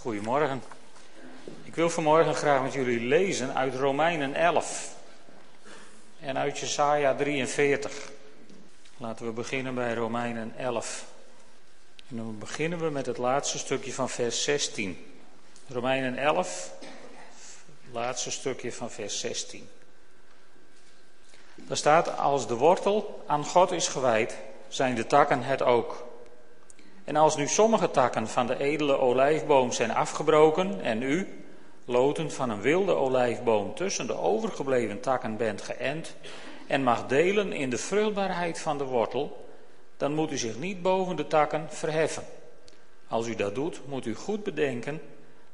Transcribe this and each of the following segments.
Goedemorgen. Ik wil vanmorgen graag met jullie lezen uit Romeinen 11 en uit Jesaja 43. Laten we beginnen bij Romeinen 11. En dan beginnen we met het laatste stukje van vers 16. Romeinen 11, laatste stukje van vers 16. Daar staat, als de wortel aan God is gewijd, zijn de takken het ook. En als nu sommige takken van de edele olijfboom zijn afgebroken en u, loten van een wilde olijfboom, tussen de overgebleven takken bent geënt en mag delen in de vruchtbaarheid van de wortel, dan moet u zich niet boven de takken verheffen. Als u dat doet, moet u goed bedenken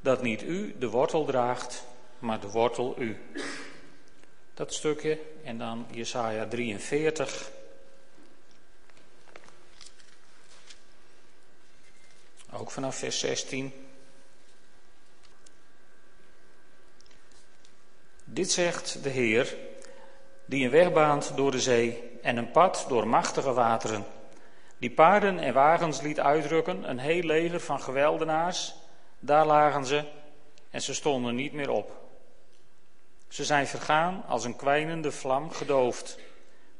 dat niet u de wortel draagt, maar de wortel u. Dat stukje en dan Jesaja 43. Ook vanaf vers 16. Dit zegt de Heer, die een weg baant door de zee en een pad door machtige wateren, die paarden en wagens liet uitrukken, een heel leger van geweldenaars, daar lagen ze en ze stonden niet meer op. Ze zijn vergaan als een kwijnende vlam gedoofd.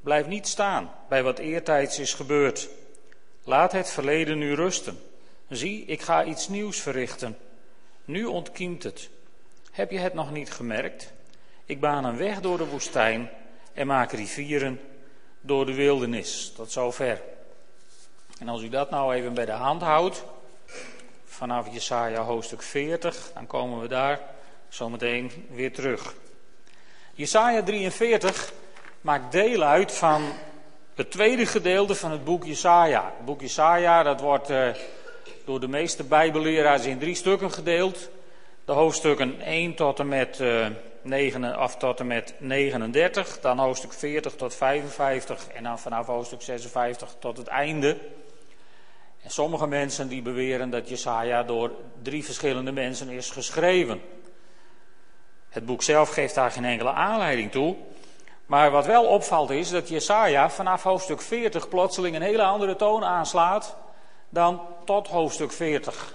Blijf niet staan bij wat eertijds is gebeurd. Laat het verleden nu rusten. Zie, ik ga iets nieuws verrichten. Nu ontkiemt het. Heb je het nog niet gemerkt? Ik baan een weg door de woestijn en maak rivieren door de wildernis. Tot zover. En als u dat nou even bij de hand houdt, vanaf Jesaja hoofdstuk 40, dan komen we daar zometeen weer terug. Jesaja 43 maakt deel uit van het tweede gedeelte van het boek Jesaja. Het boek Jesaja, dat wordt uh, door de meeste bijbelleraars in drie stukken gedeeld. De hoofdstukken 1 tot en met, uh, 9, of tot en met 39, dan hoofdstuk 40 tot 55 en dan vanaf hoofdstuk 56 tot het einde. En sommige mensen die beweren dat Jesaja door drie verschillende mensen is geschreven. Het boek zelf geeft daar geen enkele aanleiding toe. Maar wat wel opvalt is dat Jesaja vanaf hoofdstuk 40 plotseling een hele andere toon aanslaat dan tot hoofdstuk 40.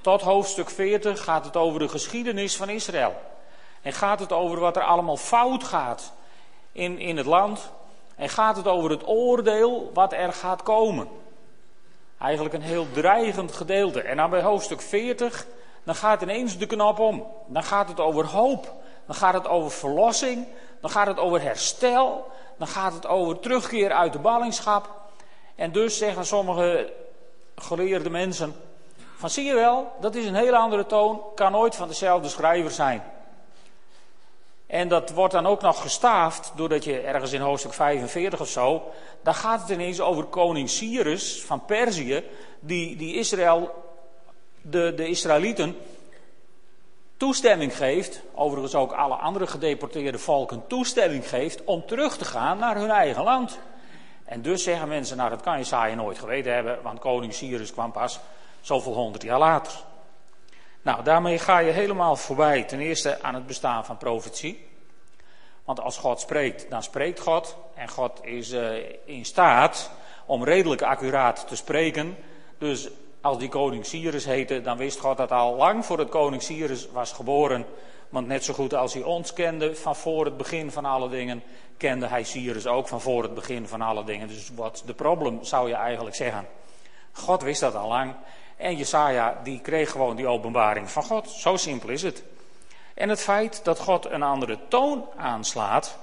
Tot hoofdstuk 40 gaat het over de geschiedenis van Israël. En gaat het over wat er allemaal fout gaat in, in het land. En gaat het over het oordeel wat er gaat komen. Eigenlijk een heel dreigend gedeelte. En dan bij hoofdstuk 40, dan gaat ineens de knop om. Dan gaat het over hoop. Dan gaat het over verlossing. Dan gaat het over herstel. Dan gaat het over terugkeer uit de ballingschap. En dus zeggen sommige geleerde mensen: van zie je wel, dat is een hele andere toon, kan nooit van dezelfde schrijver zijn. En dat wordt dan ook nog gestaafd, doordat je ergens in hoofdstuk 45 of zo, daar gaat het ineens over koning Cyrus van Perzië, die, die Israël, de, de Israëlieten, toestemming geeft, overigens ook alle andere gedeporteerde volken toestemming geeft om terug te gaan naar hun eigen land. En dus zeggen mensen, nou dat kan Jesaja nooit geweten hebben, want koning Cyrus kwam pas zoveel honderd jaar later. Nou, daarmee ga je helemaal voorbij ten eerste aan het bestaan van profetie. Want als God spreekt, dan spreekt God. En God is uh, in staat om redelijk accuraat te spreken. Dus als die koning Cyrus heette, dan wist God dat al lang voordat koning Cyrus was geboren. Want net zo goed als hij ons kende van voor het begin van alle dingen, kende hij Cyrus ook van voor het begin van alle dingen. Dus wat de probleem zou je eigenlijk zeggen. God wist dat al lang. En Jesaja die kreeg gewoon die openbaring van God. Zo simpel is het. En het feit dat God een andere toon aanslaat.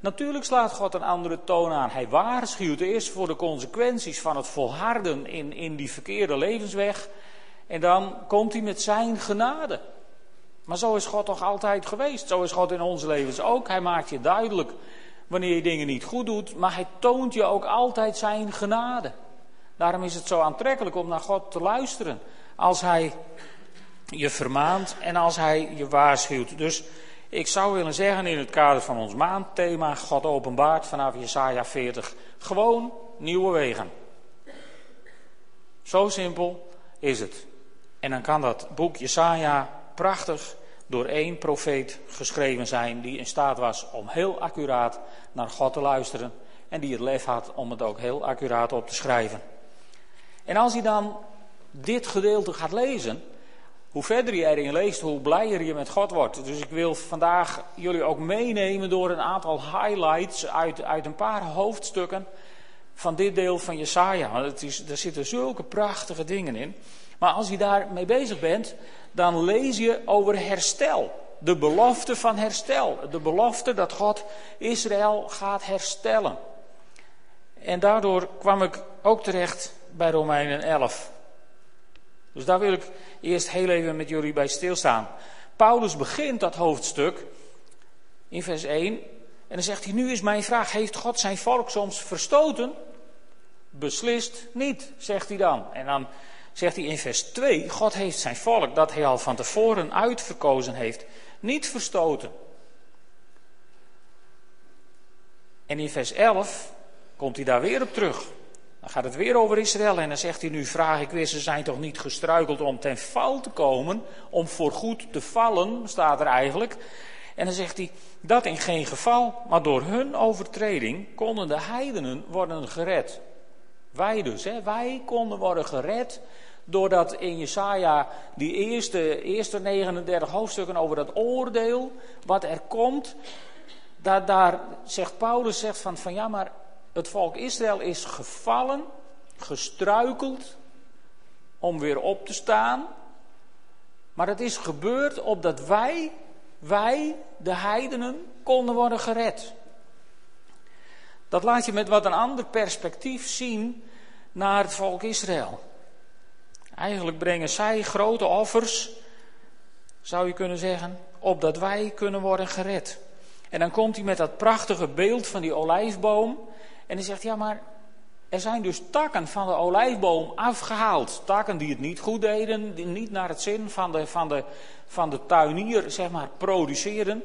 Natuurlijk slaat God een andere toon aan. Hij waarschuwt eerst voor de consequenties van het volharden in, in die verkeerde levensweg. En dan komt hij met zijn genade. Maar zo is God toch altijd geweest. Zo is God in onze levens ook. Hij maakt je duidelijk wanneer je dingen niet goed doet. Maar hij toont je ook altijd zijn genade. Daarom is het zo aantrekkelijk om naar God te luisteren. Als Hij je vermaant en als Hij je waarschuwt. Dus ik zou willen zeggen in het kader van ons maandthema God openbaart vanaf Jesaja 40. Gewoon nieuwe wegen. Zo simpel is het. En dan kan dat boek Jesaja prachtig door één profeet geschreven zijn die in staat was om heel accuraat naar God te luisteren en die het lef had om het ook heel accuraat op te schrijven. En als hij dan dit gedeelte gaat lezen, hoe verder je erin leest, hoe blijer je met God wordt. Dus ik wil vandaag jullie ook meenemen door een aantal highlights uit, uit een paar hoofdstukken van dit deel van Jesaja. Want het is, er zitten zulke prachtige dingen in. Maar als je daarmee bezig bent, dan lees je over herstel. De belofte van herstel. De belofte dat God Israël gaat herstellen. En daardoor kwam ik ook terecht bij Romeinen 11. Dus daar wil ik eerst heel even met jullie bij stilstaan. Paulus begint dat hoofdstuk in vers 1 en dan zegt hij: Nu is mijn vraag: Heeft God zijn volk soms verstoten? Beslist niet, zegt hij dan. En dan zegt hij in vers 2: God heeft zijn volk, dat hij al van tevoren uitverkozen heeft, niet verstoten. En in vers 11 komt hij daar weer op terug. Dan gaat het weer over Israël en dan zegt hij nu, vraag ik weer, ze zijn toch niet gestruikeld om ten val te komen, om voorgoed te vallen, staat er eigenlijk. En dan zegt hij, dat in geen geval, maar door hun overtreding konden de heidenen worden gered. Wij dus, hè, wij konden worden gered doordat in Jesaja die eerste, eerste 39 hoofdstukken over dat oordeel, wat er komt, daar, daar zegt Paulus zegt van, van ja, maar het volk Israël is gevallen, gestruikeld om weer op te staan. Maar het is gebeurd opdat wij, wij, de heidenen, konden worden gered. Dat laat je met wat een ander perspectief zien naar het volk Israël. Eigenlijk brengen zij grote offers, zou je kunnen zeggen, opdat wij kunnen worden gered. En dan komt hij met dat prachtige beeld van die olijfboom. En hij zegt, ja maar er zijn dus takken van de olijfboom afgehaald. Takken die het niet goed deden, die niet naar het zin van de, van de, van de tuinier zeg maar, produceren.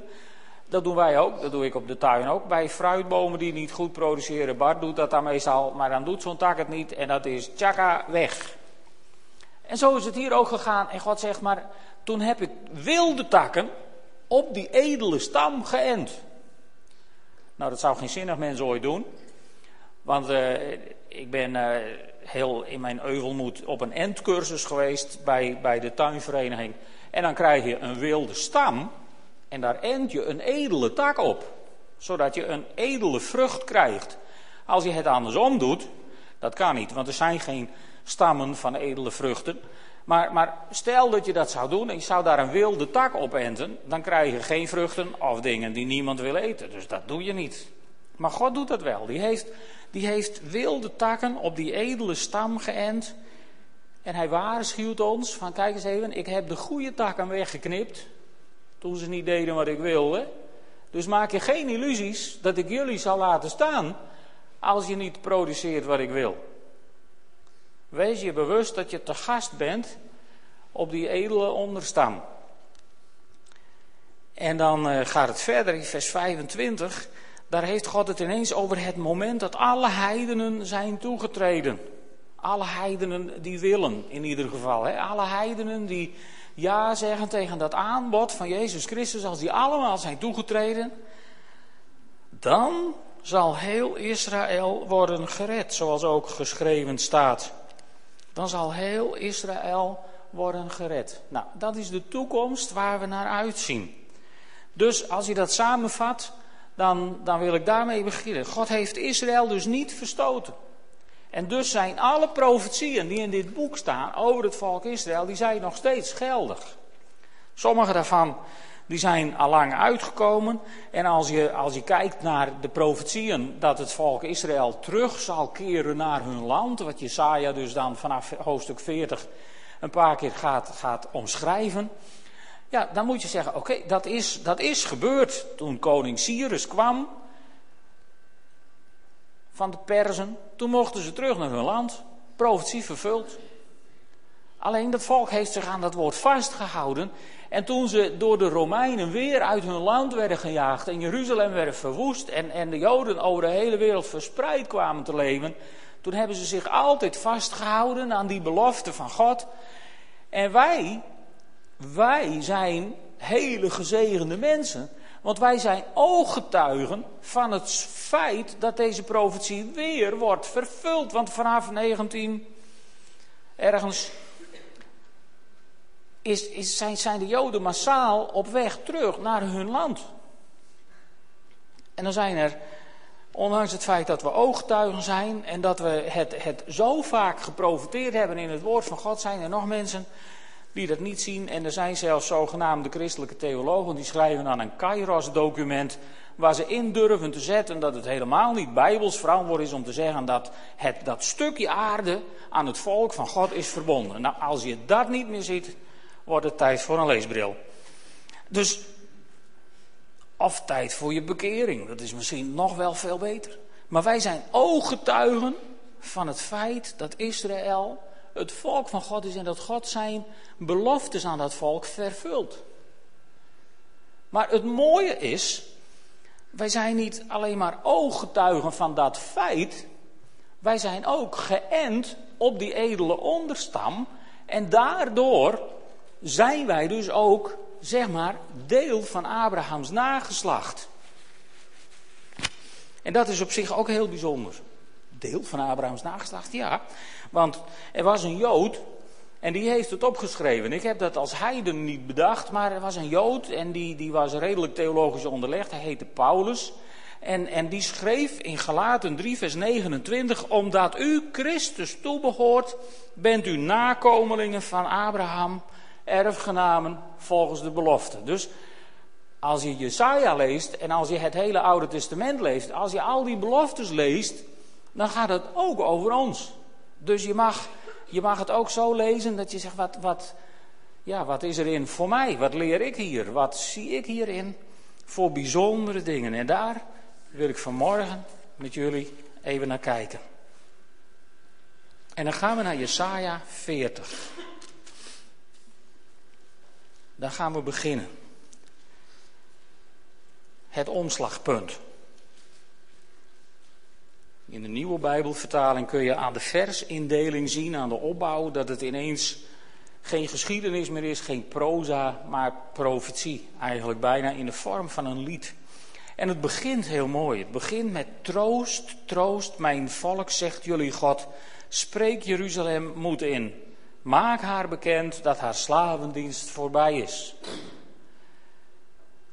Dat doen wij ook, dat doe ik op de tuin ook. Bij fruitbomen die niet goed produceren, Bart doet dat dan meestal, maar dan doet zo'n tak het niet en dat is tjaka weg. En zo is het hier ook gegaan en God zegt maar, toen heb ik wilde takken op die edele stam geënt. Nou, dat zou geen zinnig mens ooit doen. Want uh, ik ben uh, heel in mijn euvelmoed op een endcursus geweest bij, bij de tuinvereniging. En dan krijg je een wilde stam en daar end je een edele tak op. Zodat je een edele vrucht krijgt. Als je het andersom doet, dat kan niet, want er zijn geen stammen van edele vruchten. Maar, maar, stel dat je dat zou doen en je zou daar een wilde tak op enten, dan krijg je geen vruchten of dingen die niemand wil eten. Dus dat doe je niet. Maar God doet dat wel. Die heeft die heeft wilde takken op die edele stam geënt. En hij waarschuwt ons van kijk eens even, ik heb de goede takken weggeknipt. Toen ze niet deden wat ik wilde. Dus maak je geen illusies dat ik jullie zal laten staan als je niet produceert wat ik wil. Wees je bewust dat je te gast bent op die edele onderstam. En dan uh, gaat het verder in vers 25 daar heeft God het ineens over het moment dat alle heidenen zijn toegetreden. Alle heidenen die willen, in ieder geval. Hè? Alle heidenen die ja zeggen tegen dat aanbod van Jezus Christus, als die allemaal zijn toegetreden, dan zal heel Israël worden gered, zoals ook geschreven staat. Dan zal heel Israël worden gered. Nou, dat is de toekomst waar we naar uitzien. Dus als je dat samenvat, dan, dan wil ik daarmee beginnen. God heeft Israël dus niet verstoten. En dus zijn alle profetieën die in dit boek staan over het volk Israël, die zijn nog steeds geldig. Sommige daarvan die zijn al lang uitgekomen. En als je, als je kijkt naar de profetieën dat het volk Israël terug zal keren naar hun land, wat Jesaja dus dan vanaf hoofdstuk 40 een paar keer gaat, gaat omschrijven. Ja, dan moet je zeggen, oké, dat, is, dat is gebeurd toen koning Cyrus kwam van de Perzen. Toen mochten ze terug naar hun land, profetie vervuld. Alleen dat volk heeft zich aan dat woord vastgehouden. En toen ze door de Romeinen weer uit hun land werden gejaagd en Jeruzalem werd verwoest en, en de Joden over de hele wereld verspreid kwamen te leven, toen hebben ze zich altijd vastgehouden aan die belofte van God. En wij, wij zijn hele gezegende mensen. Want wij zijn ooggetuigen van het feit dat deze profetie weer wordt vervuld. Want vanaf 19 ergens is, zijn, zijn de Joden massaal op weg terug naar hun land. En dan zijn er, ondanks het feit dat we ooggetuigen zijn en dat we het, het zo vaak geprofiteerd hebben in het woord van God, zijn er nog mensen die dat niet zien. En er zijn zelfs zogenaamde christelijke theologen die schrijven dan een Kairos-document waar ze in durven te zetten dat het helemaal niet bijbels verantwoord is om te zeggen dat het, dat stukje aarde aan het volk van God is verbonden. Nou, als je dat niet meer ziet, wordt het tijd voor een leesbril. Dus, of tijd voor je bekering, dat is misschien nog wel veel beter. Maar wij zijn ooggetuigen van het feit dat Israël het volk van God is en dat God zijn beloftes aan dat volk vervult. Maar het mooie is, wij zijn niet alleen maar ooggetuigen van dat feit, wij zijn ook geënt op die edele onderstam en daardoor zijn wij dus ook, zeg maar, deel van Abrahams nageslacht. En dat is op zich ook heel bijzonder. Deel van Abrahams nageslacht, ja. Want er was een Jood en die heeft het opgeschreven. Ik heb dat als heiden niet bedacht, maar er was een Jood en die, die was redelijk theologisch onderlegd. Hij heette Paulus. En, en die schreef in Galaten 3, vers 29: Omdat u Christus toebehoort, bent u nakomelingen van Abraham, erfgenamen volgens de belofte. Dus als je Jesaja leest en als je het hele Oude Testament leest, als je al die beloftes leest, dan gaat het ook over ons. Dus je mag, je mag het ook zo lezen dat je zegt, wat, wat, ja, wat is erin voor mij? Wat leer ik hier? Wat zie ik hierin voor bijzondere dingen? En daar wil ik vanmorgen met jullie even naar kijken. En dan gaan we naar Jesaja 40. Dan gaan we beginnen. Het omslagpunt. In de nieuwe Bijbelvertaling kun je aan de versindeling zien, aan de opbouw, dat het ineens geen geschiedenis meer is, geen proza, maar profetie. Eigenlijk bijna in de vorm van een lied. En het begint heel mooi. Het begint met troost, troost, mijn volk, zegt jullie God. Spreek Jeruzalem moed in. Maak haar bekend dat haar slavendienst voorbij is.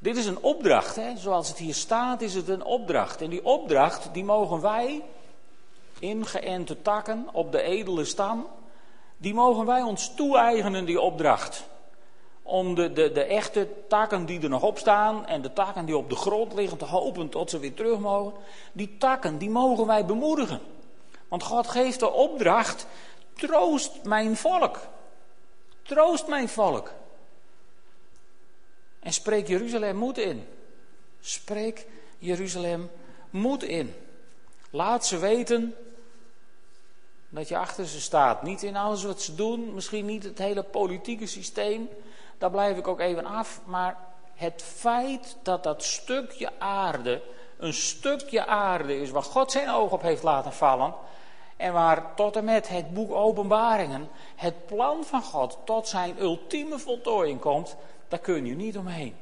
Dit is een opdracht, hè? zoals het hier staat is het een opdracht. En die opdracht die mogen wij, ingeënte takken op de edele stam, die mogen wij ons toe-eigenen, die opdracht. Om de, de, de echte takken die er nog op staan en de takken die op de grond liggen te hopen tot ze weer terug mogen, die takken die mogen wij bemoedigen. Want God geeft de opdracht, troost mijn volk. Troost mijn volk. En spreek Jeruzalem moed in. Spreek Jeruzalem moed in. Laat ze weten dat je achter ze staat. Niet in alles wat ze doen, misschien niet het hele politieke systeem. Daar blijf ik ook even af. Maar het feit dat dat stukje aarde een stukje aarde is waar God zijn oog op heeft laten vallen. En waar tot en met het boek Openbaringen het plan van God tot zijn ultieme voltooiing komt. Daar kun je niet omheen.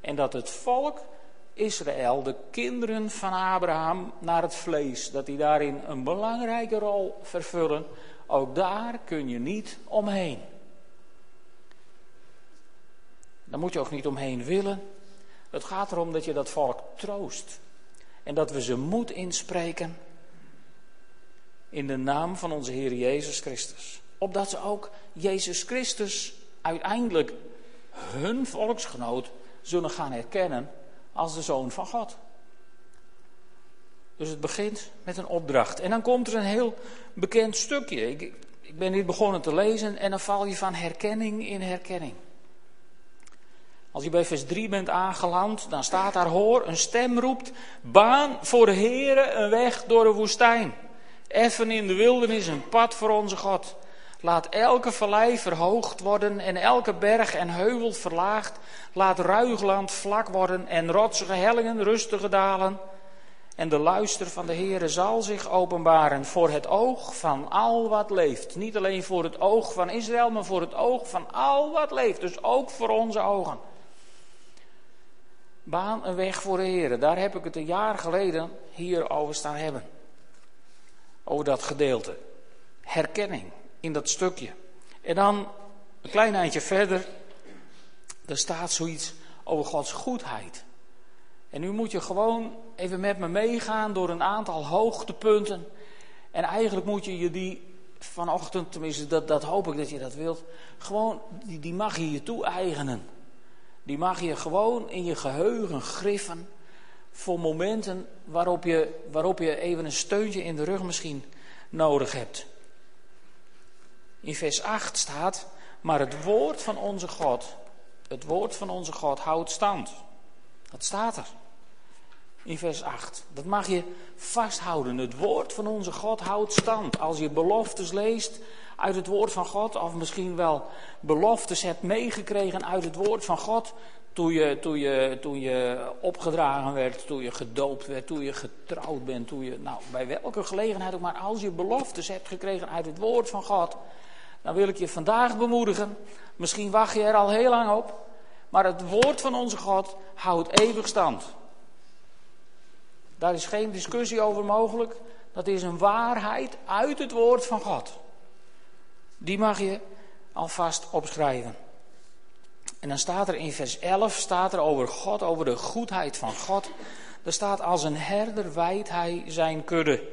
En dat het volk Israël, de kinderen van Abraham naar het vlees, dat die daarin een belangrijke rol vervullen, ook daar kun je niet omheen. Daar moet je ook niet omheen willen. Het gaat erom dat je dat volk troost. En dat we ze moed inspreken in de naam van onze Heer Jezus Christus. Opdat ze ook Jezus Christus uiteindelijk hun volksgenoot zullen gaan herkennen als de zoon van God. Dus het begint met een opdracht. En dan komt er een heel bekend stukje. Ik, ik ben dit begonnen te lezen en dan val je van herkenning in herkenning. Als je bij vers 3 bent aangeland, dan staat daar hoor, een stem roept, baan voor de Heere een weg door de woestijn. Effen in de wildernis een pad voor onze God. Laat elke vallei verhoogd worden en elke berg en heuvel verlaagd. Laat ruigland vlak worden en rotsige hellingen rustige dalen. En de luister van de Heere zal zich openbaren voor het oog van al wat leeft. Niet alleen voor het oog van Israël, maar voor het oog van al wat leeft. Dus ook voor onze ogen. Baan een weg voor de Heere. Daar heb ik het een jaar geleden hier over staan hebben. Over dat gedeelte. Herkenning in dat stukje. En dan een klein eindje verder, er staat zoiets over Gods goedheid. En nu moet je gewoon even met me meegaan door een aantal hoogtepunten. En eigenlijk moet je je die vanochtend, tenminste dat, dat hoop ik dat je dat wilt, gewoon, die, die mag je je toe-eigenen. Die mag je gewoon in je geheugen griffen voor momenten waarop je, waarop je even een steuntje in de rug misschien nodig hebt. In vers 8 staat, maar het woord van onze God, het woord van onze God houdt stand. Dat staat er. In vers 8. Dat mag je vasthouden. Het woord van onze God houdt stand. Als je beloftes leest uit het woord van God, of misschien wel beloftes hebt meegekregen uit het woord van God, toen je, toen, je, toen je opgedragen werd, toen je gedoopt werd, toen je getrouwd bent, toen je, nou, bij welke gelegenheid ook maar, als je beloftes hebt gekregen uit het woord van God, dan wil ik je vandaag bemoedigen. Misschien wacht je er al heel lang op, maar het woord van onze God houdt eeuwig stand. Daar is geen discussie over mogelijk. Dat is een waarheid uit het woord van God. Die mag je alvast opschrijven. En dan staat er in vers 11 staat er over God, over de goedheid van God. Er staat als een herder wijdt hij zijn kudde.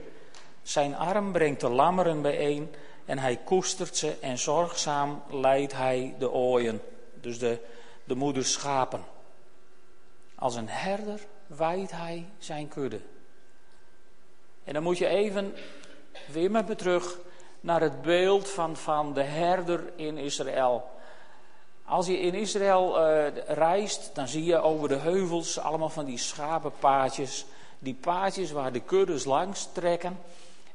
Zijn arm brengt de lammeren bijeen en hij koestert ze en zorgzaam leidt hij de ooien, dus de, de moeders schapen. Als een herder wijdt hij zijn kudde. En dan moet je even weer met me terug naar het beeld van, van de herder in Israël. Als je in Israël uh, reist, dan zie je over de heuvels allemaal van die schapenpaadjes. Die paadjes waar de kuddes langs trekken.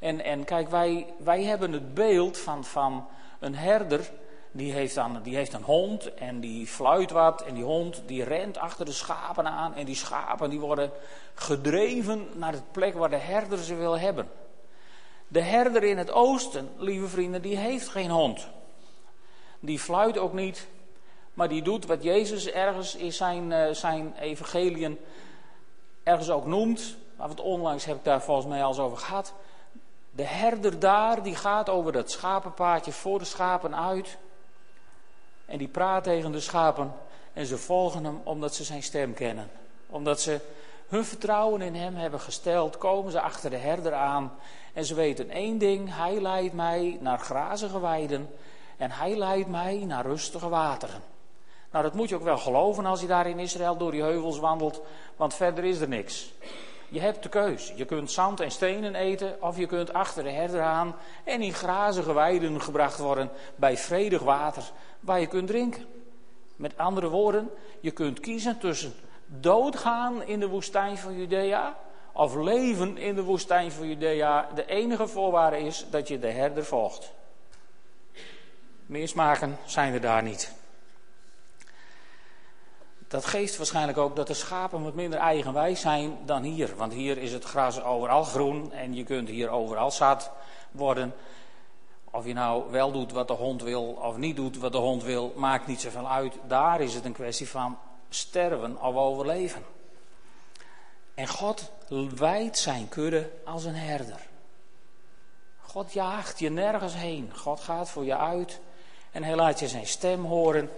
En, en kijk, wij, wij hebben het beeld van, van een herder. Die heeft, dan, die heeft een hond en die fluit wat. En die hond die rent achter de schapen aan. En die schapen die worden gedreven naar de plek waar de herder ze wil hebben. De herder in het oosten, lieve vrienden, die heeft geen hond. Die fluit ook niet. Maar die doet wat Jezus ergens in zijn, uh, zijn evangeliën ergens ook noemt. Het onlangs heb ik daar volgens mij al eens over gehad. De herder daar, die gaat over dat schapenpaadje voor de schapen uit. En die praat tegen de schapen. En ze volgen hem omdat ze zijn stem kennen. Omdat ze hun vertrouwen in hem hebben gesteld, komen ze achter de herder aan. En ze weten één ding: hij leidt mij naar grazige weiden. En hij leidt mij naar rustige wateren. Nou, dat moet je ook wel geloven als je daar in Israël door die heuvels wandelt, want verder is er niks. Je hebt de keus. Je kunt zand en stenen eten, of je kunt achter de herder aan en in grazige weiden gebracht worden bij vredig water waar je kunt drinken. Met andere woorden, je kunt kiezen tussen doodgaan in de woestijn van Judea of leven in de woestijn van Judea. De enige voorwaarde is dat je de herder volgt. Meer smaken zijn er daar niet. Dat geeft waarschijnlijk ook dat de schapen wat minder eigenwijs zijn dan hier. Want hier is het gras overal groen en je kunt hier overal zat worden. Of je nou wel doet wat de hond wil of niet doet wat de hond wil, maakt niet zoveel uit. Daar is het een kwestie van sterven of overleven. En God wijdt zijn kudde als een herder. God jaagt je nergens heen. God gaat voor je uit en hij laat je zijn stem horen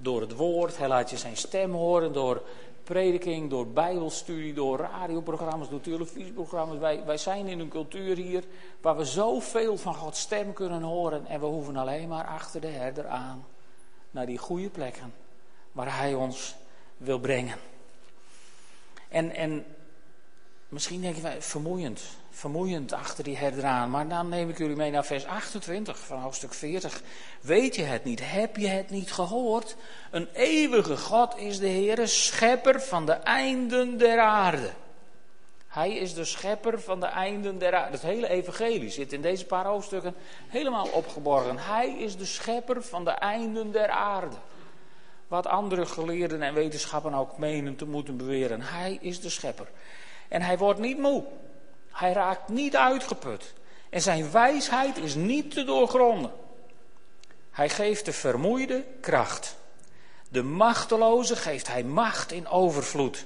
door het woord. Hij laat je zijn stem horen door prediking, door bijbelstudie, door radioprogramma's, door televisieprogramma's. Wij, wij zijn in een cultuur hier waar we zoveel van Gods stem kunnen horen. En we hoeven alleen maar achter de herder aan naar die goede plekken waar hij ons wil brengen. En, en misschien denk je, vermoeiend, vermoeiend achter die herder aan. Maar dan neem ik jullie mee naar vers 28 van hoofdstuk 40. Weet je het niet? Heb je het niet gehoord? Een eeuwige God is de Heere, schepper van de einden der aarde. Hij is de schepper van de einden der aarde. Het hele evangelie zit in deze paar hoofdstukken helemaal opgeborgen. Hij is de schepper van de einden der aarde. Wat andere geleerden en wetenschappen ook menen te moeten beweren. Hij is de schepper. En hij wordt niet moe. Hij raakt niet uitgeput. En zijn wijsheid is niet te doorgronden. Hij geeft de vermoeide kracht. De machteloze geeft hij macht in overvloed.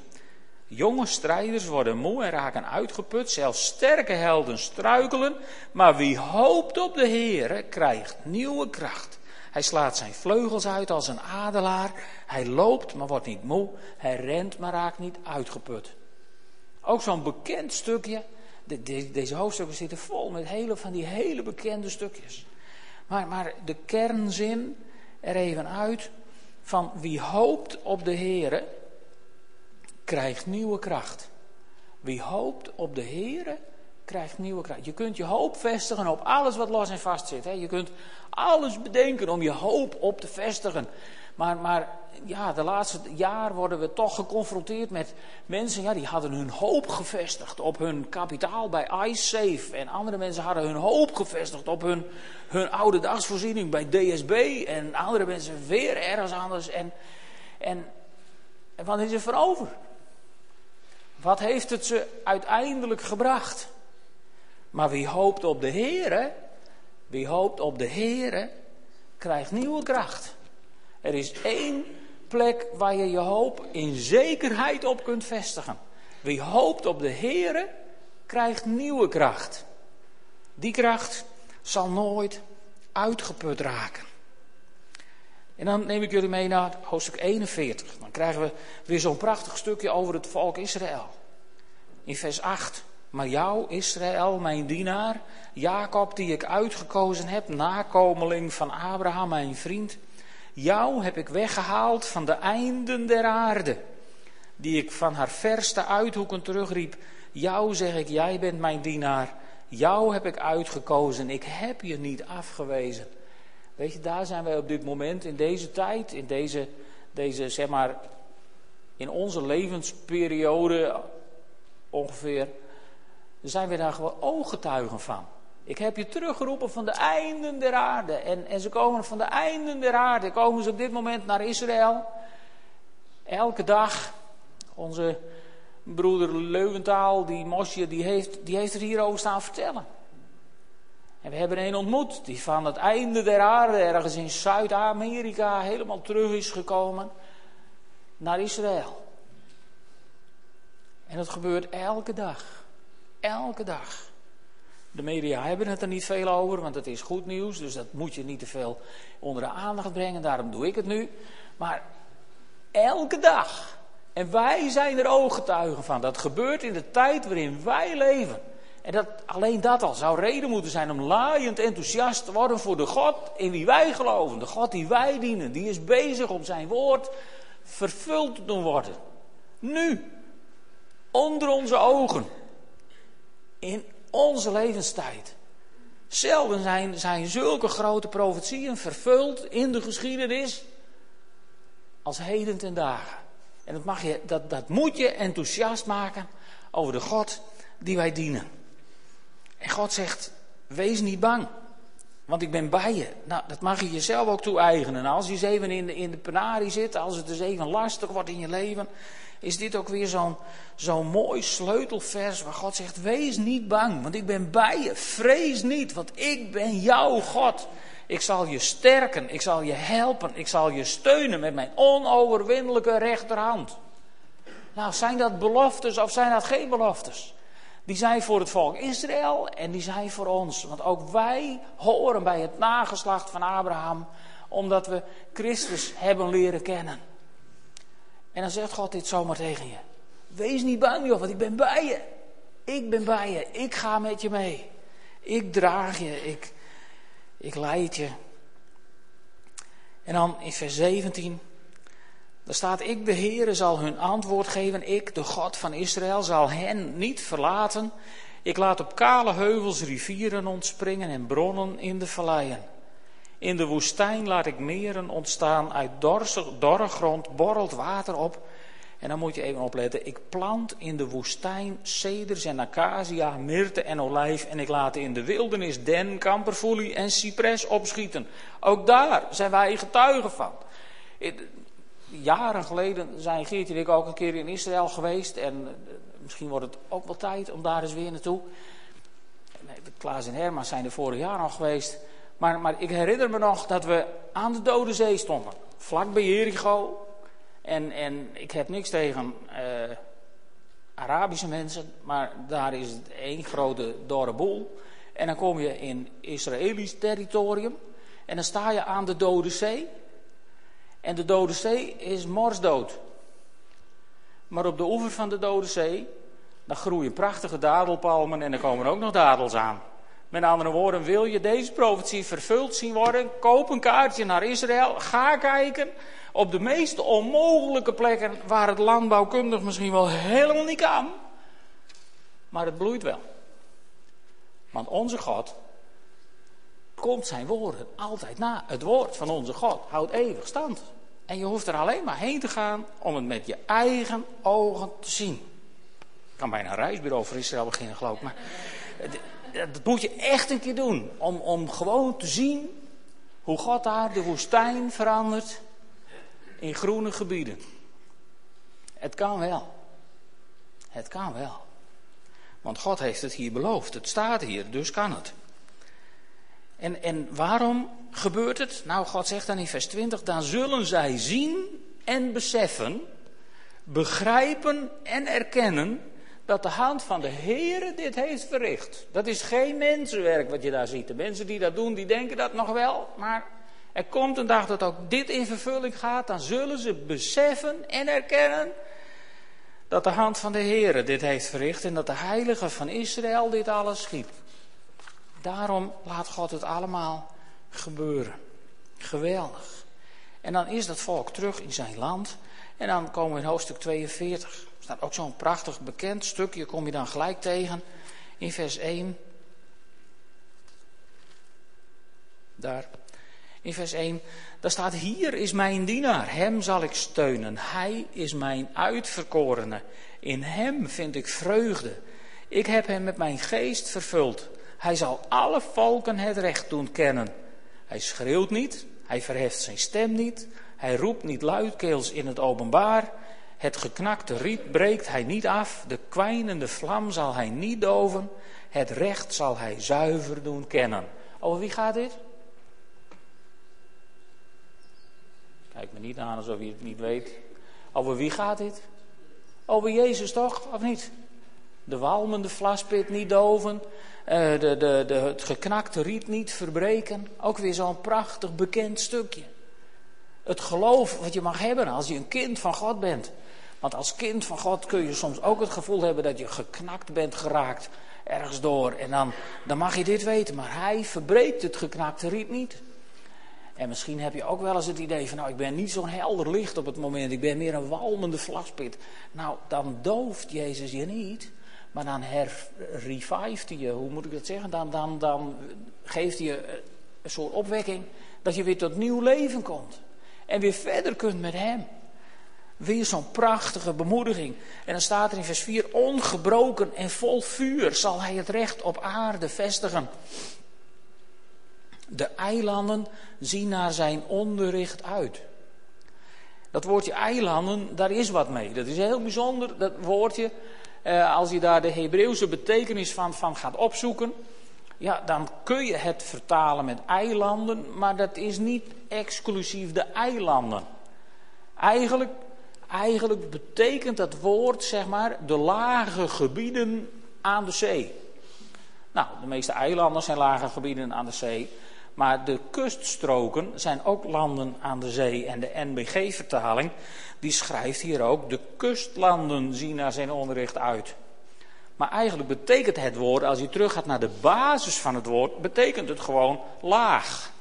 Jonge strijders worden moe en raken uitgeput. Zelfs sterke helden struikelen. Maar wie hoopt op de Heer krijgt nieuwe kracht. Hij slaat zijn vleugels uit als een adelaar. Hij loopt, maar wordt niet moe. Hij rent, maar raakt niet uitgeput. Ook zo'n bekend stukje. deze hoofdstukken zitten vol met hele, van die hele bekende stukjes. Maar, maar de kernzin er even uit van wie hoopt op de Here krijgt nieuwe kracht. Wie hoopt op de Here krijgt nieuwe kracht. Je kunt je hoop vestigen op alles wat los en vast zit. Hè. Je kunt alles bedenken om je hoop op te vestigen. Maar, maar ja, de laatste jaar worden we toch geconfronteerd met mensen ja, die hadden hun hoop gevestigd op hun kapitaal bij iSafe. En andere mensen hadden hun hoop gevestigd op hun, hun oude dagsvoorziening bij DSB. En andere mensen weer ergens anders. En, en, wat is er voor over? Wat heeft het ze uiteindelijk gebracht? Maar wie hoopt op de Heere, wie hoopt op de Heere, krijgt nieuwe kracht. Er is één plek waar je je hoop in zekerheid op kunt vestigen. Wie hoopt op de Heere, krijgt nieuwe kracht. Die kracht zal nooit uitgeput raken. En dan neem ik jullie mee naar hoofdstuk 41. Dan krijgen we weer zo'n prachtig stukje over het volk Israël. In vers 8. Maar jou, Israël, mijn dienaar, Jacob die ik uitgekozen heb, nakomeling van Abraham, mijn vriend. Jou heb ik weggehaald van de einden der aarde, die ik van haar verste uithoeken terugriep. Jou zeg ik, jij bent mijn dienaar. Jou heb ik uitgekozen, ik heb je niet afgewezen. Weet je, daar zijn wij op dit moment, in deze tijd, in deze, deze zeg maar, in onze levensperiode ongeveer, zijn we daar gewoon ooggetuigen van. Ik heb je teruggeroepen van de einden der aarde. En, en ze komen van de einden der aarde. Komen ze op dit moment naar Israël. Elke dag. Onze broeder Leuventaal, die Mosje, die heeft, die heeft er hierover staan vertellen. En we hebben een ontmoet die van het einde der aarde, ergens in Zuid-Amerika, helemaal terug is gekomen naar Israël. En dat gebeurt elke dag. Elke dag. De media hebben het er niet veel over, want het is goed nieuws. Dus dat moet je niet te veel onder de aandacht brengen. Daarom doe ik het nu. Maar elke dag. En wij zijn er ooggetuigen van. Dat gebeurt in de tijd waarin wij leven. En dat, alleen dat al zou reden moeten zijn om laaiend enthousiast te worden voor de God in wie wij geloven. De God die wij dienen. Die is bezig om zijn woord vervuld te doen worden. Nu. Onder onze ogen. In onze levenstijd. Zelden zijn, zijn zulke grote profetieën vervuld in de geschiedenis als heden ten dagen. En dat, mag je, dat, dat moet je enthousiast maken over de God die wij dienen. En God zegt, wees niet bang, want ik ben bij je. Nou, dat mag je jezelf ook toe-eigenen. Als je eens even in de, in de penarie zit, als het dus even lastig wordt in je leven, is dit ook weer zo'n zo'n mooi sleutelvers waar God zegt: Wees niet bang, want ik ben bij je. Vrees niet, want ik ben jouw God. Ik zal je sterken, ik zal je helpen, ik zal je steunen met mijn onoverwinnelijke rechterhand. Nou, zijn dat beloftes of zijn dat geen beloftes? Die zijn voor het volk Israël en die zijn voor ons. Want ook wij horen bij het nageslacht van Abraham, omdat we Christus hebben leren kennen. En dan zegt God dit zomaar tegen je. Wees niet bang joh, want ik ben bij je. Ik ben bij je. Ik ga met je mee. Ik draag je. Ik, ik leid je. En dan in vers 17. Daar staat, ik de Heere zal hun antwoord geven. Ik, de God van Israël, zal hen niet verlaten. Ik laat op kale heuvels rivieren ontspringen en bronnen in de valleien. In de woestijn laat ik meren ontstaan, uit dorre grond borrelt water op. En dan moet je even opletten, ik plant in de woestijn ceders en acacia, myrte en olijf. En ik laat in de wildernis den, kamperfoelie en cipres opschieten. Ook daar zijn wij getuigen van. Jaren geleden zijn Geert en ik ook een keer in Israël geweest. En eh, misschien wordt het ook wel tijd om daar eens weer naartoe. Klaas en Herman zijn er vorig jaar nog geweest. Maar, maar ik herinner me nog dat we aan de Dode Zee stonden. Vlak bij Jericho. En, en ik heb niks tegen uh, Arabische mensen. Maar daar is het één grote dorre boel. En dan kom je in Israëlisch territorium. En dan sta je aan de Dode Zee. En de Dode Zee is morsdood. Maar op de oever van de Dode Zee, dan groeien prachtige dadelpalmen en er komen ook nog dadels aan. Met andere woorden, wil je deze profetie vervuld zien worden? Koop een kaartje naar Israël. Ga kijken op de meest onmogelijke plekken waar het landbouwkundig misschien wel helemaal niet kan. Maar het bloeit wel. Want onze God komt zijn woorden altijd na. Het woord van onze God houdt eeuwig stand. En je hoeft er alleen maar heen te gaan om het met je eigen ogen te zien. Ik kan bijna een reisbureau voor Israël beginnen, geloof ik. Maar dat moet je echt een keer doen. Om, om gewoon te zien hoe God daar de woestijn verandert in groene gebieden. Het kan wel. Het kan wel. Want God heeft het hier beloofd. Het staat hier, dus kan het. En, en waarom gebeurt het? Nou, God zegt dan in vers 20: dan zullen zij zien en beseffen, begrijpen en erkennen dat de hand van de Heere dit heeft verricht. Dat is geen mensenwerk wat je daar ziet. De mensen die dat doen, die denken dat nog wel. Maar er komt een dag dat ook dit in vervulling gaat. Dan zullen ze beseffen en erkennen dat de hand van de Heere dit heeft verricht. En dat de Heilige van Israël dit alles schiep. Daarom laat God het allemaal gebeuren. Geweldig. En dan is dat volk terug in zijn land. En dan komen we in hoofdstuk 42 ook zo'n prachtig bekend stukje, kom je dan gelijk tegen in vers 1. Daar. In vers 1, daar staat: Hier is mijn dienaar, hem zal ik steunen. Hij is mijn uitverkorene. In hem vind ik vreugde. Ik heb hem met mijn geest vervuld. Hij zal alle volken het recht doen kennen. Hij schreeuwt niet, hij verheft zijn stem niet, hij roept niet luidkeels in het openbaar. Het geknakte riet breekt hij niet af, de kwijnende vlam zal hij niet doven, het recht zal hij zuiver doen kennen. Over wie gaat dit? Kijk me niet aan alsof je het niet weet. Over wie gaat dit? Over Jezus toch, of niet? De walmende vlaspit niet doven, uh, de, de, de, het geknakte riet niet verbreken. Ook weer zo'n prachtig bekend stukje. Het geloof wat je mag hebben als je een kind van God bent. Want als kind van God kun je soms ook het gevoel hebben dat je geknakt bent geraakt ergens door. En dan, dan mag je dit weten, maar hij verbreekt het geknakte riet niet. En misschien heb je ook wel eens het idee van, nou ik ben niet zo'n helder licht op het moment, ik ben meer een walmende vlaspit. Nou, dan dooft Jezus je niet, maar dan herrevived hij je, hoe moet ik dat zeggen? Dan, dan, dan geeft hij je een soort opwekking dat je weer tot nieuw leven komt. En weer verder kunt met hem. Weer zo'n prachtige bemoediging. En dan staat er in vers 4: Ongebroken en vol vuur zal hij het recht op aarde vestigen. De eilanden zien naar zijn onderricht uit. Dat woordje eilanden, daar is wat mee. Dat is heel bijzonder, dat woordje. Eh, als je daar de Hebreeuwse betekenis van, van gaat opzoeken, ja, dan kun je het vertalen met eilanden, maar dat is niet exclusief de eilanden. Eigenlijk Eigenlijk betekent dat woord, zeg maar, de lage gebieden aan de zee. Nou, de meeste eilanden zijn lage gebieden aan de zee. Maar de kuststroken zijn ook landen aan de zee. En de NBG-vertaling, die schrijft hier ook, de kustlanden zien naar zijn onderricht uit. Maar eigenlijk betekent het woord, als je teruggaat naar de basis van het woord, betekent het gewoon laag.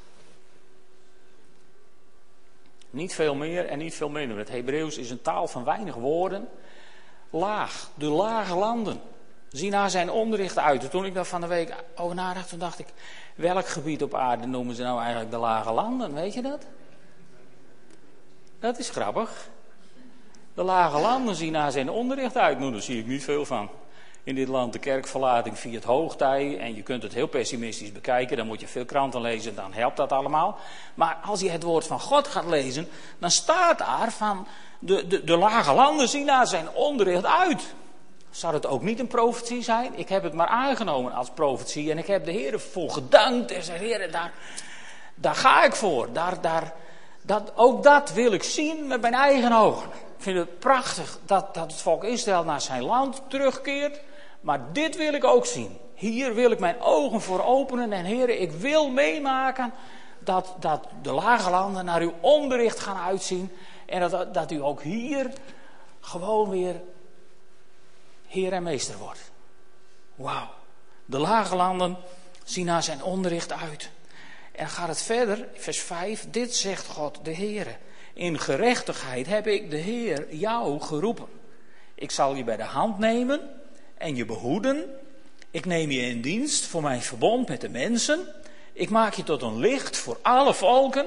Niet veel meer en niet veel minder. Het Hebreeuws is een taal van weinig woorden. Laag, de lage landen. Zie naar zijn onderricht uit. Toen ik daar van de week over nadacht, toen dacht ik, welk gebied op aarde noemen ze nou eigenlijk de lage landen? Weet je dat? Dat is grappig. De lage landen zien naar zijn onderricht uit. Nou, daar zie ik niet veel van in dit land de kerkverlating via het hoogtij. En je kunt het heel pessimistisch bekijken. Dan moet je veel kranten lezen, dan helpt dat allemaal. Maar als je het woord van God gaat lezen, dan staat daar van de, de, de lage landen zien daar zijn onderricht uit. Zou het ook niet een profetie zijn? Ik heb het maar aangenomen als profetie. En ik heb de Heer voor gedankt. En zei, Heer, daar, daar ga ik voor. Daar, daar, dat, ook dat wil ik zien met mijn eigen ogen. Ik vind het prachtig dat, dat het volk Israël naar zijn land terugkeert. Maar dit wil ik ook zien. Hier wil ik mijn ogen voor openen. En heren, ik wil meemaken dat, dat de lage landen naar uw onderricht gaan uitzien. En dat, dat u ook hier gewoon weer heer en meester wordt. Wauw. De lage landen zien naar zijn onderricht uit. En gaat het verder, vers 5. Dit zegt God de Heer. In gerechtigheid heb ik de Heer jou geroepen. Ik zal je bij de hand nemen en je behoeden. Ik neem je in dienst voor mijn verbond met de mensen. Ik maak je tot een licht voor alle volken.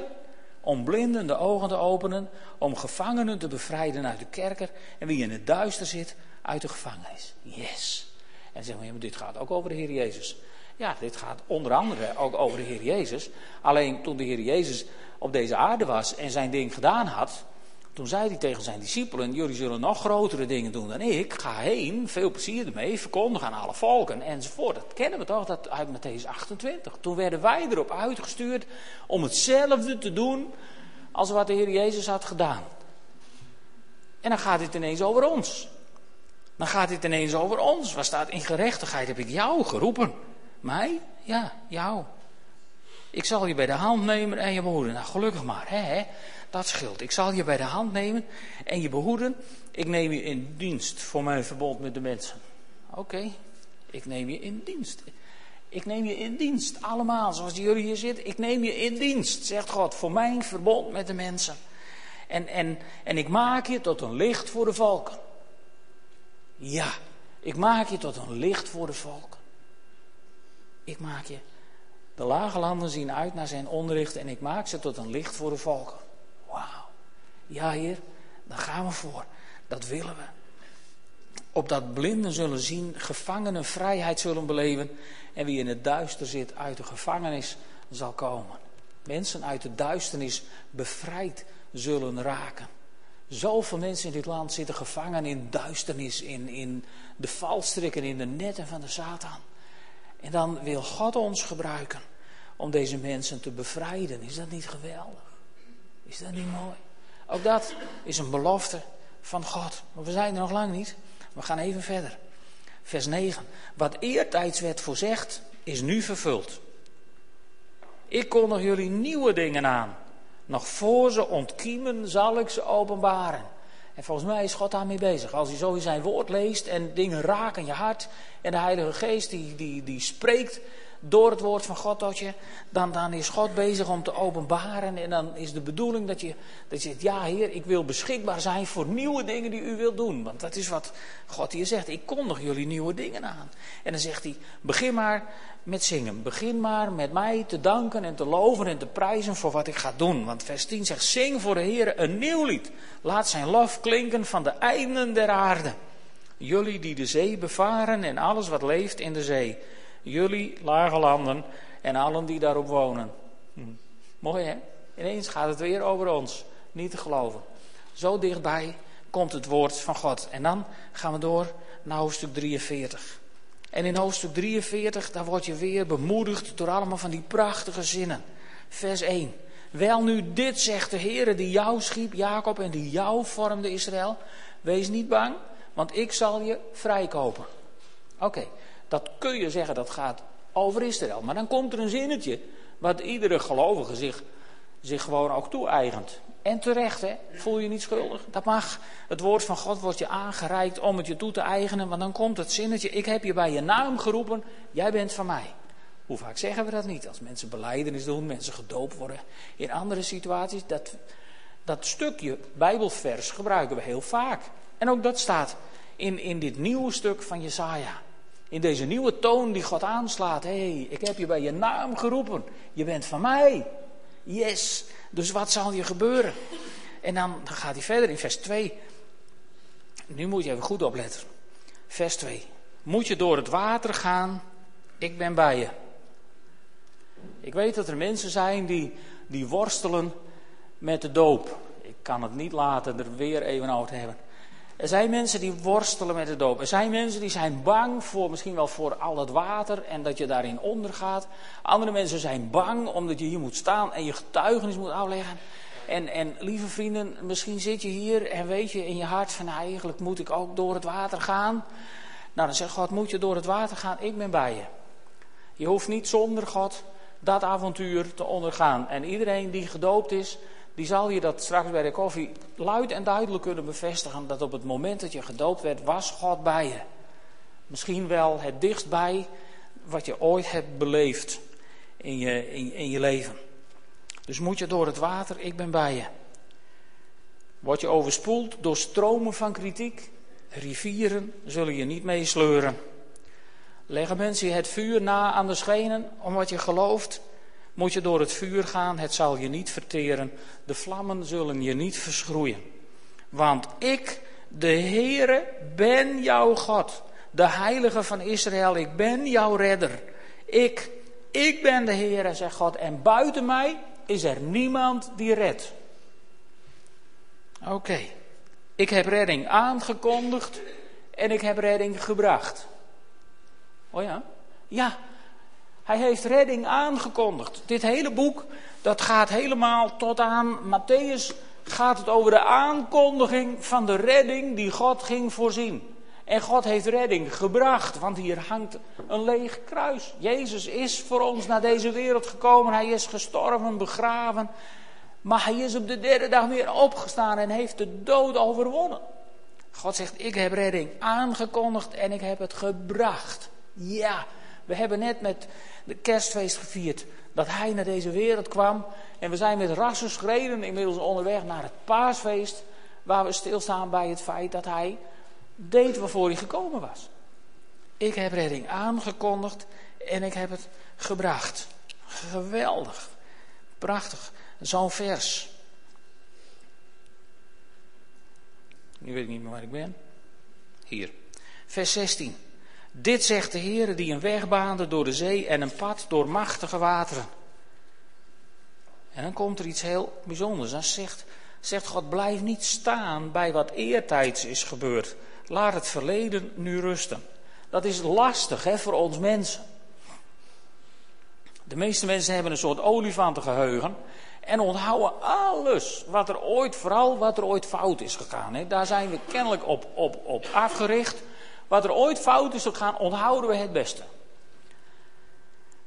Om blinden de ogen te openen. Om gevangenen te bevrijden uit de kerker. En wie in het duister zit, uit de gevangenis. Yes. En ja, maar dit gaat ook over de Heer Jezus. Ja, dit gaat onder andere ook over de Heer Jezus. Alleen toen de Heer Jezus op deze aarde was en zijn ding gedaan had, toen zei hij tegen zijn discipelen: Jullie zullen nog grotere dingen doen dan ik. Ga heen, veel plezier ermee, verkondig aan alle volken enzovoort. Dat kennen we toch dat uit Matthäus 28. Toen werden wij erop uitgestuurd om hetzelfde te doen als wat de Heer Jezus had gedaan. En dan gaat het ineens over ons. Dan gaat het ineens over ons. Waar staat in gerechtigheid heb ik jou geroepen. Mij? Ja, jou. Ik zal je bij de hand nemen en je behoeden. Nou, gelukkig maar, hè, dat scheelt. Ik zal je bij de hand nemen en je behoeden. Ik neem je in dienst voor mijn verbond met de mensen. Oké, ik neem je in dienst. Ik neem je in dienst, allemaal, zoals jullie hier zitten. Ik neem je in dienst, zegt God, voor mijn verbond met de mensen. En, en, en ik maak je tot een licht voor de volken. Ja, ik maak je tot een licht voor de volken. Ik maak je. De lage landen zien uit naar zijn onderricht en ik maak ze tot een licht voor de volken. Wauw. Ja, Heer, daar gaan we voor. Dat willen we. Opdat blinden zullen zien, gevangenen vrijheid zullen beleven en wie in het duister zit uit de gevangenis zal komen. Mensen uit de duisternis bevrijd zullen raken. Zoveel mensen in dit land zitten gevangen in duisternis, in, in de valstrikken, in de netten van de Satan. En dan wil God ons gebruiken om deze mensen te bevrijden. Is dat niet geweldig? Is dat niet mooi? Ook dat is een belofte van God. Maar we zijn er nog lang niet. We gaan even verder. Vers 9. Wat eertijds werd voorzegd, is nu vervuld. Ik kondig jullie nieuwe dingen aan. Nog voor ze ontkiemen, zal ik ze openbaren. En volgens mij is God daarmee bezig. Als je zo in zijn woord leest en dingen raken je hart. En de Heilige Geest die, die, die spreekt door het woord van God tot je, dan, dan is God bezig om te openbaren. En dan is de bedoeling dat je, dat je zegt, ja Heer, ik wil beschikbaar zijn voor nieuwe dingen die u wilt doen. Want dat is wat God hier zegt, ik kondig jullie nieuwe dingen aan. En dan zegt hij, begin maar met zingen. Begin maar met mij te danken en te loven en te prijzen voor wat ik ga doen. Want vers 10 zegt, zing voor de Heer een nieuw lied. Laat zijn lof klinken van de einden der aarde. Jullie die de zee bevaren en alles wat leeft in de zee jullie lage landen en allen die daarop wonen. Hm. Mooi hè? Ineens gaat het weer over ons. Niet te geloven. Zo dichtbij komt het woord van God. En dan gaan we door naar hoofdstuk 43. En in hoofdstuk 43, daar word je weer bemoedigd door allemaal van die prachtige zinnen. Vers 1. Wel nu, dit zegt de Heere die jou schiep, Jacob, en die jou vormde, Israël. Wees niet bang, want ik zal je vrijkopen. Oké, dat kun je zeggen, dat gaat over Israël. Maar dan komt er een zinnetje wat iedere gelovige zich, zich gewoon ook toe-eigent. En terecht, hè? voel je niet schuldig. Dat mag. Het woord van God wordt je aangereikt om het je toe te eigenen. Want dan komt het zinnetje, ik heb je bij je naam geroepen, jij bent van mij. Hoe vaak zeggen we dat niet? Als mensen beleidenis doen, mensen gedoopt worden. In andere situaties, dat, dat stukje Bijbelvers gebruiken we heel vaak. En ook dat staat in, in dit nieuwe stuk van Jesaja. In deze nieuwe toon die God aanslaat. Hé, hey, ik heb je bij je naam geroepen. Je bent van mij. Yes. Dus wat zal je gebeuren? En dan, dan gaat hij verder in vers 2. Nu moet je even goed opletten. Vers 2. Moet je door het water gaan? Ik ben bij je. Ik weet dat er mensen zijn die, die worstelen met de doop. Ik kan het niet laten er weer even over te hebben. Er zijn mensen die worstelen met de doop. Er zijn mensen die zijn bang voor misschien wel voor al het water en dat je daarin ondergaat. Andere mensen zijn bang omdat je hier moet staan en je getuigenis moet afleggen. En, en lieve vrienden, misschien zit je hier en weet je in je hart van nou, eigenlijk moet ik ook door het water gaan. Nou dan zegt God, moet je door het water gaan? Ik ben bij je. Je hoeft niet zonder God dat avontuur te ondergaan. En iedereen die gedoopt is, die zal je dat straks bij de koffie luid en duidelijk kunnen bevestigen. Dat op het moment dat je gedoopt werd, was God bij je. Misschien wel het dichtstbij wat je ooit hebt beleefd in je, in, je leven. Dus moet je door het water, ik ben bij je. Word je overspoeld door stromen van kritiek? Rivieren zullen je niet meesleuren. Leggen mensen het vuur na aan de schenen om wat je gelooft? Moet je door het vuur gaan, het zal je niet verteren. De vlammen zullen je niet verschroeien. Want ik, de Heere, ben jouw God. De Heilige van Israël, ik ben jouw redder. Ik, ik ben de Heere, zegt God. En buiten mij is er niemand die redt. Oké, ik heb redding aangekondigd en ik heb redding gebracht. Oh ja? Ja, hij heeft redding aangekondigd. Dit hele boek, dat gaat helemaal tot aan Matthäus, gaat het over de aankondiging van de redding die God ging voorzien. En God heeft redding gebracht, want hier hangt een leeg kruis. Jezus is voor ons naar deze wereld gekomen. Hij is gestorven, begraven. Maar hij is op de derde dag weer opgestaan en heeft de dood overwonnen. God zegt, ik heb redding aangekondigd en ik heb het gebracht. Ja, we hebben net met de kerstfeest gevierd dat hij naar deze wereld kwam. En we zijn met rassen schreden inmiddels onderweg naar het paasfeest. Waar we stilstaan bij het feit dat hij deed waarvoor hij gekomen was. Ik heb redding aangekondigd en ik heb het gebracht. Geweldig. Prachtig. Zo'n vers. Nu weet ik niet meer waar ik ben. Hier. Vers 16. Dit zegt de Heer die een weg baande door de zee en een pad door machtige wateren. En dan komt er iets heel bijzonders. Dan zegt, zegt God, blijf niet staan bij wat eertijds is gebeurd. Laat het verleden nu rusten. Dat is lastig hè, voor ons mensen. De meeste mensen hebben een soort olifantengeheugen. En onthouden alles wat er ooit, vooral wat er ooit fout is gegaan. Hè. Daar zijn we kennelijk op, op, op afgericht. Wat er ooit fout is gegaan, onthouden we het beste.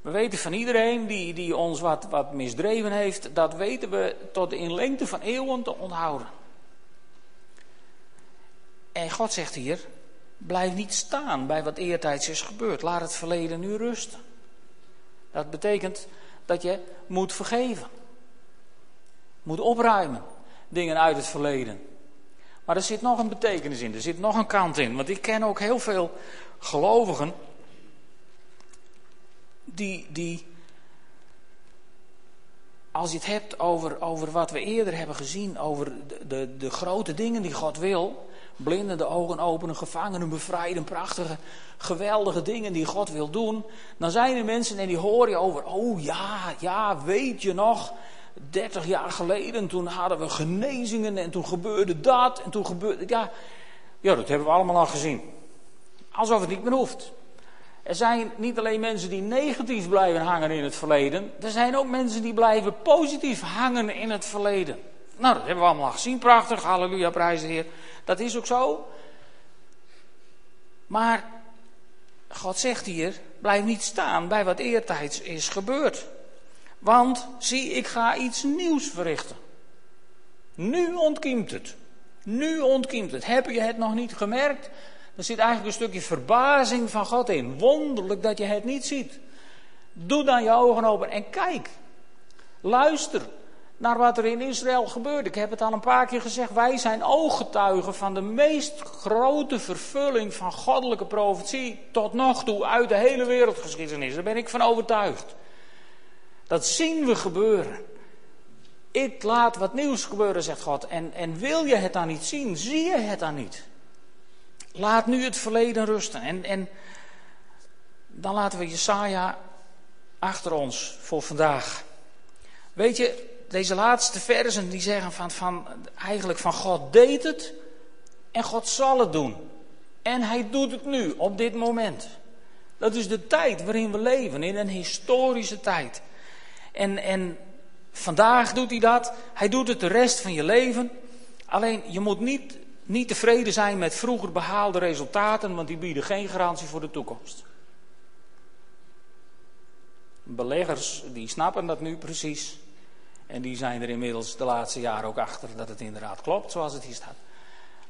We weten van iedereen die, die ons wat, wat misdreven heeft, dat weten we tot in lengte van eeuwen te onthouden. En God zegt hier, blijf niet staan bij wat eertijds is gebeurd. Laat het verleden nu rusten. Dat betekent dat je moet vergeven. Moet opruimen. Dingen uit het verleden. Maar er zit nog een betekenis in, er zit nog een kant in. Want ik ken ook heel veel gelovigen die, die als je het hebt over, over wat we eerder hebben gezien, over de, de, de grote dingen die God wil, blinden de ogen openen, gevangenen bevrijden, prachtige, geweldige dingen die God wil doen, dan zijn er mensen en die horen je over, oh ja, ja, weet je nog, 30 jaar geleden, toen hadden we genezingen en toen gebeurde dat en toen gebeurde. Ja, ja, dat hebben we allemaal al gezien. Alsof het niet meer hoeft. Er zijn niet alleen mensen die negatief blijven hangen in het verleden, er zijn ook mensen die blijven positief hangen in het verleden. Nou, dat hebben we allemaal al gezien. Prachtig, halleluja, prijs de Heer. Dat is ook zo. Maar God zegt hier: blijf niet staan bij wat eertijds is gebeurd. Want zie, ik ga iets nieuws verrichten. Nu ontkiemt het. Nu ontkiemt het. Heb je het nog niet gemerkt? Er zit eigenlijk een stukje verbazing van God in. Wonderlijk dat je het niet ziet. Doe dan je ogen open en kijk. Luister naar wat er in Israël gebeurt. Ik heb het al een paar keer gezegd. Wij zijn ooggetuigen van de meest grote vervulling van goddelijke profetie tot nog toe uit de hele wereldgeschiedenis. Daar ben ik van overtuigd. Dat zien we gebeuren. Ik laat wat nieuws gebeuren, zegt God. En, en wil je het dan niet zien? Zie je het dan niet? Laat nu het verleden rusten. En, en dan laten we Jesaja achter ons voor vandaag. Weet je, deze laatste versen die zeggen van, van, eigenlijk van God deed het en God zal het doen. En hij doet het nu, op dit moment. Dat is de tijd waarin we leven, in een historische tijd. En, en vandaag doet hij dat. Hij doet het de rest van je leven. Alleen je moet niet, niet tevreden zijn met vroeger behaalde resultaten, want die bieden geen garantie voor de toekomst. Beleggers die snappen dat nu precies. En die zijn er inmiddels de laatste jaren ook achter dat het inderdaad klopt zoals het hier staat.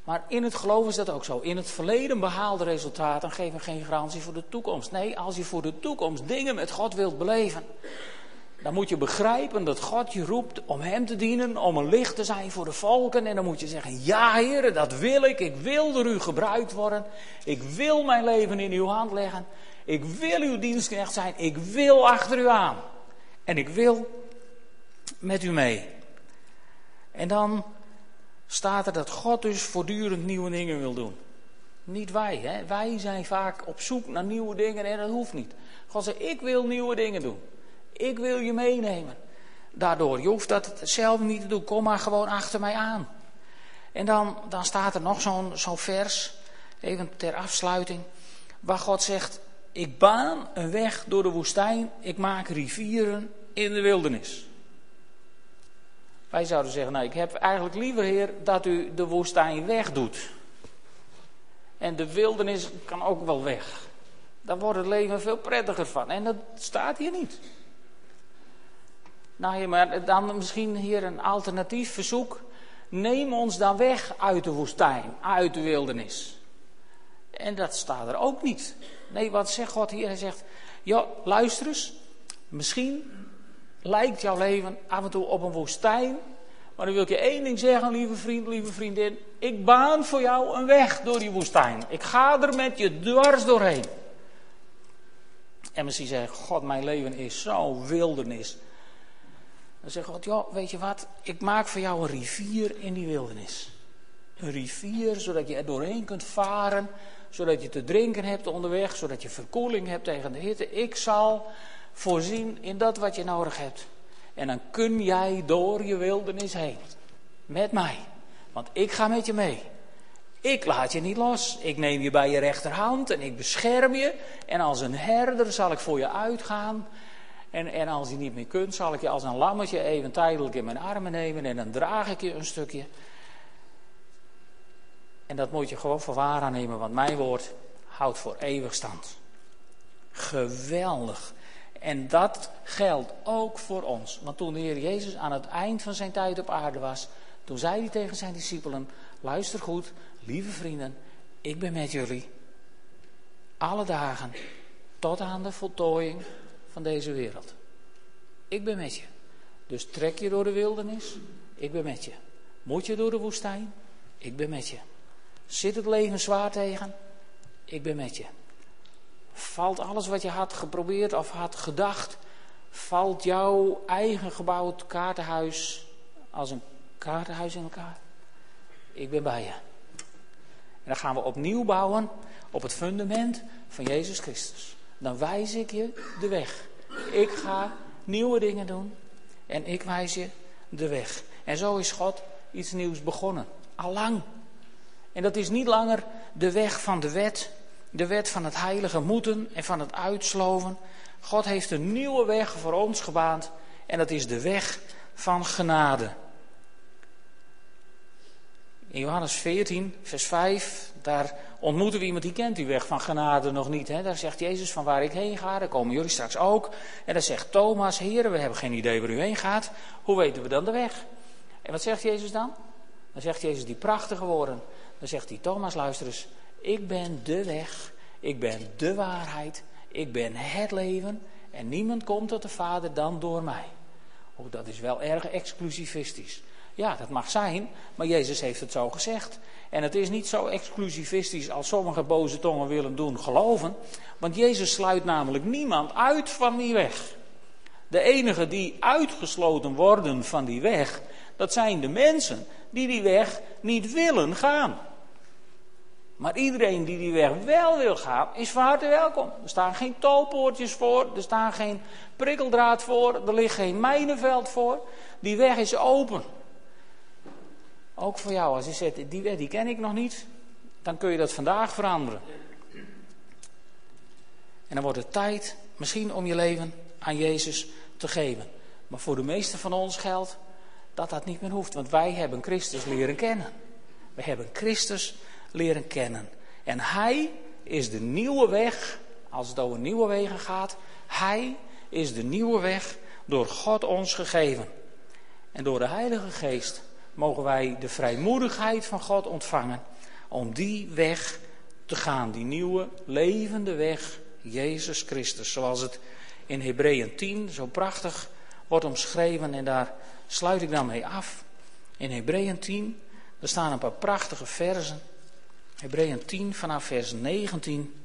Maar in het geloof is dat ook zo. In het verleden behaalde resultaten geven geen garantie voor de toekomst. Nee, als je voor de toekomst dingen met God wilt beleven, dan moet je begrijpen dat God je roept om Hem te dienen, om een licht te zijn voor de volken. En dan moet je zeggen, ja Heer, dat wil ik. Ik wil door U gebruikt worden. Ik wil mijn leven in Uw hand leggen. Ik wil Uw dienstknecht zijn. Ik wil achter U aan. En ik wil met U mee. En dan staat er dat God dus voortdurend nieuwe dingen wil doen. Niet wij, hè? wij zijn vaak op zoek naar nieuwe dingen en dat hoeft niet. God zegt, ik wil nieuwe dingen doen. Ik wil je meenemen. Daardoor, je hoeft dat zelf niet te doen, kom maar gewoon achter mij aan. En dan, dan staat er nog zo'n zo'n vers, even ter afsluiting, waar God zegt, ik baan een weg door de woestijn, ik maak rivieren in de wildernis. Wij zouden zeggen, nou ik heb eigenlijk liever Heer dat u de woestijn wegdoet. En de wildernis kan ook wel weg. Daar wordt het leven veel prettiger van. En dat staat hier niet. Nou ja, maar dan misschien hier een alternatief verzoek. Neem ons dan weg uit de woestijn, uit de wildernis. En dat staat er ook niet. Nee, wat zegt God hier? Hij zegt, ja, luister eens. Misschien lijkt jouw leven af en toe op een woestijn. Maar dan wil ik je één ding zeggen, lieve vriend, lieve vriendin. Ik baan voor jou een weg door die woestijn. Ik ga er met je dwars doorheen. En misschien zeggen, God, mijn leven is zo wildernis. Dan zegt God, ja, weet je wat, ik maak voor jou een rivier in die wildernis. Een rivier, zodat je er doorheen kunt varen, zodat je te drinken hebt onderweg, zodat je verkoeling hebt tegen de hitte. Ik zal voorzien in dat wat je nodig hebt. En dan kun jij door je wildernis heen. Met mij. Want ik ga met je mee. Ik laat je niet los. Ik neem je bij je rechterhand en ik bescherm je. En als een herder zal ik voor je uitgaan. En, en als je niet meer kunt, zal ik je als een lammetje even tijdelijk in mijn armen nemen. En dan draag ik je een stukje. En dat moet je gewoon voor waar aannemen, want mijn woord houdt voor eeuwig stand. Geweldig. En dat geldt ook voor ons. Want toen de Heer Jezus aan het eind van zijn tijd op aarde was, toen zei hij tegen zijn discipelen: Luister goed, lieve vrienden, ik ben met jullie. Alle dagen tot aan de voltooiing van deze wereld. Ik ben met je. Dus trek je door de wildernis, ik ben met je. Moet je door de woestijn, ik ben met je. Zit het leven zwaar tegen, ik ben met je. Valt alles wat je had geprobeerd of had gedacht, valt jouw eigen gebouwd kaartenhuis als een kaartenhuis in elkaar? Ik ben bij je. En dan gaan we opnieuw bouwen op het fundament van Jezus Christus. Dan wijs ik je de weg. Ik ga nieuwe dingen doen en ik wijs je de weg. En zo is God iets nieuws begonnen. Allang. En dat is niet langer de weg van de wet, de wet van het heilige moeten en van het uitsloven. God heeft een nieuwe weg voor ons gebaand en dat is de weg van genade. In Johannes 14, vers 5, daar ontmoeten we iemand die kent die weg van genade nog niet. Hè? Daar zegt Jezus van waar ik heen ga, daar komen jullie straks ook. En dan zegt Thomas, heren, we hebben geen idee waar u heen gaat. Hoe weten we dan de weg? En wat zegt Jezus dan? Dan zegt Jezus die prachtige woorden. Dan zegt hij, Thomas, luister eens. Ik ben de weg, ik ben de waarheid, ik ben het leven. En niemand komt tot de Vader dan door mij. Oh, dat is wel erg exclusivistisch. Ja, dat mag zijn, maar Jezus heeft het zo gezegd. En het is niet zo exclusivistisch als sommige boze tongen willen doen geloven. Want Jezus sluit namelijk niemand uit van die weg. De enigen die uitgesloten worden van die weg, dat zijn de mensen die die weg niet willen gaan. Maar iedereen die die weg wel wil gaan, is van harte welkom. Er staan geen tolpoortjes voor, er staan geen prikkeldraad voor, er ligt geen mijnenveld voor. Die weg is open. Ook voor jou, als je zegt, die wet die ken ik nog niet, dan kun je dat vandaag veranderen. En dan wordt het tijd, misschien om je leven aan Jezus te geven. Maar voor de meesten van ons geldt dat dat niet meer hoeft, want wij hebben Christus leren kennen. We hebben Christus leren kennen. En Hij is de nieuwe weg, als het over nieuwe wegen gaat. Hij is de nieuwe weg door God ons gegeven. En door de Heilige Geest mogen wij de vrijmoedigheid van God ontvangen om die weg te gaan, die nieuwe levende weg, Jezus Christus, zoals het in Hebreeën 10 zo prachtig wordt omschreven en daar sluit ik dan mee af. In Hebreeën 10, er staan een paar prachtige versen. Hebreeën 10 vanaf vers 19.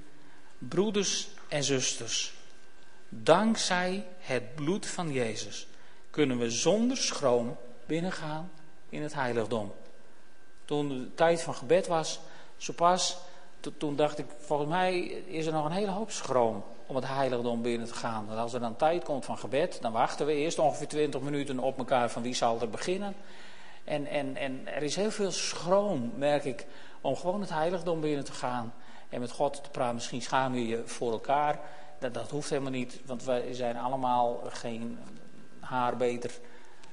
Broeders en zusters, dankzij het bloed van Jezus kunnen we zonder schroom binnengaan in het heiligdom. Toen de tijd van gebed was, zo pas, toen dacht ik, volgens mij is er nog een hele hoop schroom om het heiligdom binnen te gaan. Want als er dan tijd komt van gebed, dan wachten we eerst ongeveer 20 minuten op elkaar van wie zal er beginnen. En, en, en er is heel veel schroom, merk ik, om gewoon het heiligdom binnen te gaan en met God te praten. Misschien schaam je je voor elkaar. Dat, dat hoeft helemaal niet, want wij zijn allemaal geen haar beter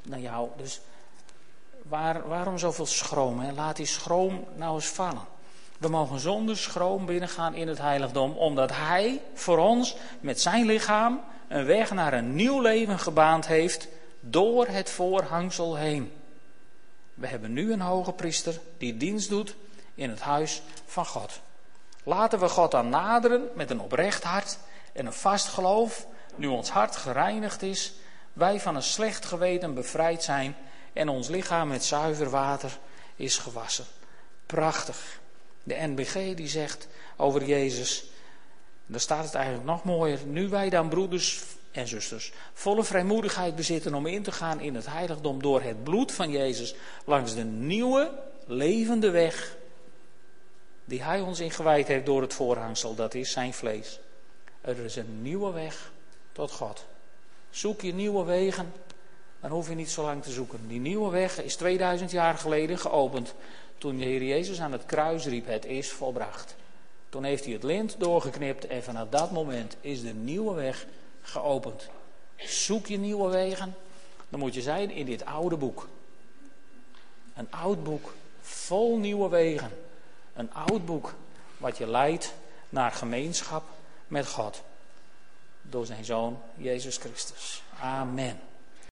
dan jou. Dus waar, waarom zoveel schroom? Laat die schroom nou eens vallen. We mogen zonder schroom binnengaan in het heiligdom, omdat Hij voor ons met zijn lichaam een weg naar een nieuw leven gebaand heeft door het voorhangsel heen. We hebben nu een hoge priester die dienst doet in het huis van God. Laten we God dan naderen met een oprecht hart en een vast geloof, nu ons hart gereinigd is, wij van een slecht geweten bevrijd zijn en ons lichaam met zuiver water is gewassen. Prachtig. De NBG die zegt over Jezus, daar staat het eigenlijk nog mooier, nu wij dan broeders en zusters volle vrijmoedigheid bezitten om in te gaan in het heiligdom door het bloed van Jezus langs de nieuwe levende weg die Hij ons ingewijd heeft door het voorhangsel, dat is zijn vlees. Er is een nieuwe weg tot God. Zoek je nieuwe wegen, dan hoef je niet zo lang te zoeken. Die nieuwe weg is 2000 jaar geleden geopend toen de Heer Jezus aan het kruis riep, het is volbracht. Toen heeft hij het lint doorgeknipt en vanaf dat moment is de nieuwe weg geopend. Zoek je nieuwe wegen, dan moet je zijn in dit oude boek. Een oud boek vol nieuwe wegen. Een oud boek wat je leidt naar gemeenschap met God. Door zijn Zoon Jezus Christus. Amen.